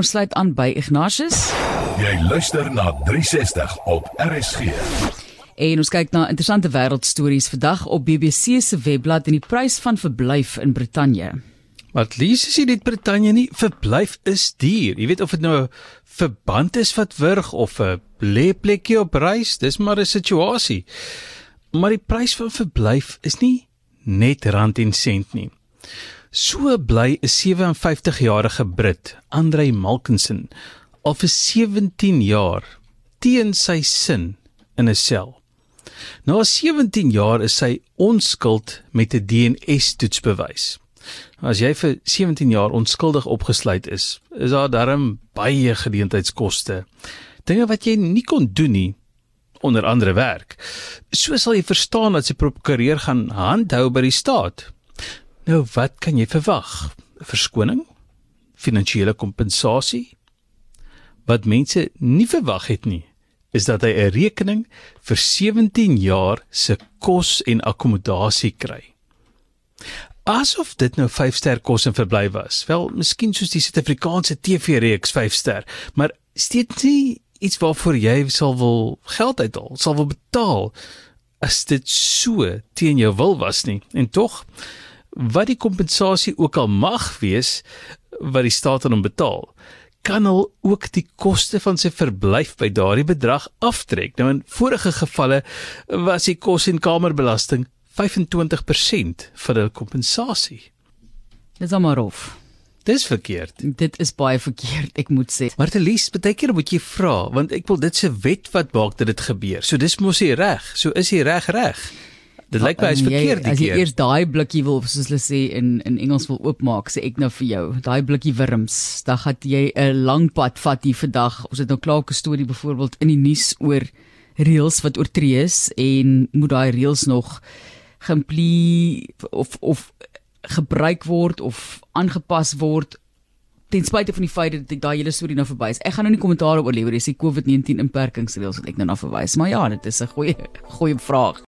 Ons sluit aan by Ignatius. Jy luister na 360 op RSG. En ons kyk na interessante wêreldstories vandag op BBC se webblad en die prys van verblyf in Brittanje. Wat lees is dit Brittanje nie verblyf is duur. Jy weet of dit nou 'n verband is wat wurg of 'n lêplekkie op reis, dis maar 'n situasie. Maar die prys van verblyf is nie net rand en sent nie. So bly 'n 57-jarige Brit, Andrei Malkinson, al vir 17 jaar teen sy sin in 'n sel. Na 17 jaar is sy onskuld met 'n DNA-toets bewys. As jy vir 17 jaar onskuldig opgesluit is, is daar darm baie geleentheidskoste. Dinge wat jy nie kon doen nie onder andere werk. So sal jy verstaan dat sy prokureur gaan handhou by die staat. Nou wat kan jy verwag? Verskoning? Finansiële kompensasie? Wat mense nie verwag het nie, is dat hy 'n rekening vir 17 jaar se kos en akkommodasie kry. Asof dit nou 5 ster kos en verblyf was. Wel, miskien soos die Suid-Afrikaanse TV-reeks 5 ster, maar steeds nie iets waarvoor jy sal wil geld uithaal, sal wil betaal as dit so teen jou wil was nie. En tog wat die kompensasie ook al mag wees wat die staat aan hom betaal, kan al ook die koste van sy verblyf by daardie bedrag aftrek. Nou in vorige gevalle was die kos en kamerbelasting 25% vir 'n kompensasie. Dis almal rof. Dis verkeerd. Dit is baie verkeerd, ek moet sê. Maar te lees, baie keer moet jy vra, want ek wil dit se wet wat maak dat dit gebeur. So dis mos hy reg. So is hy reg reg. Dit lyk my is verkeerd die keer. As jy eers daai blikkie wil soos hulle sê in in Engels wil oopmaak, sê ek nou vir jou, daai blikkie wurms, dan gaan jy 'n lang pad vat hier vandag. Ons het nou klaar 'n storie byvoorbeeld in die nuus oor reëls wat oortree is en moet daai reëls nog gemplie of of gebruik word of aangepas word ten spyte van die feit dat daai hele storie nou verby is. Ek gaan nou nie kommentaar oor lewer dis die COVID-19 inperkingsreëls wat ek nou na verwys, maar ja, dit is 'n goeie goeie vraag.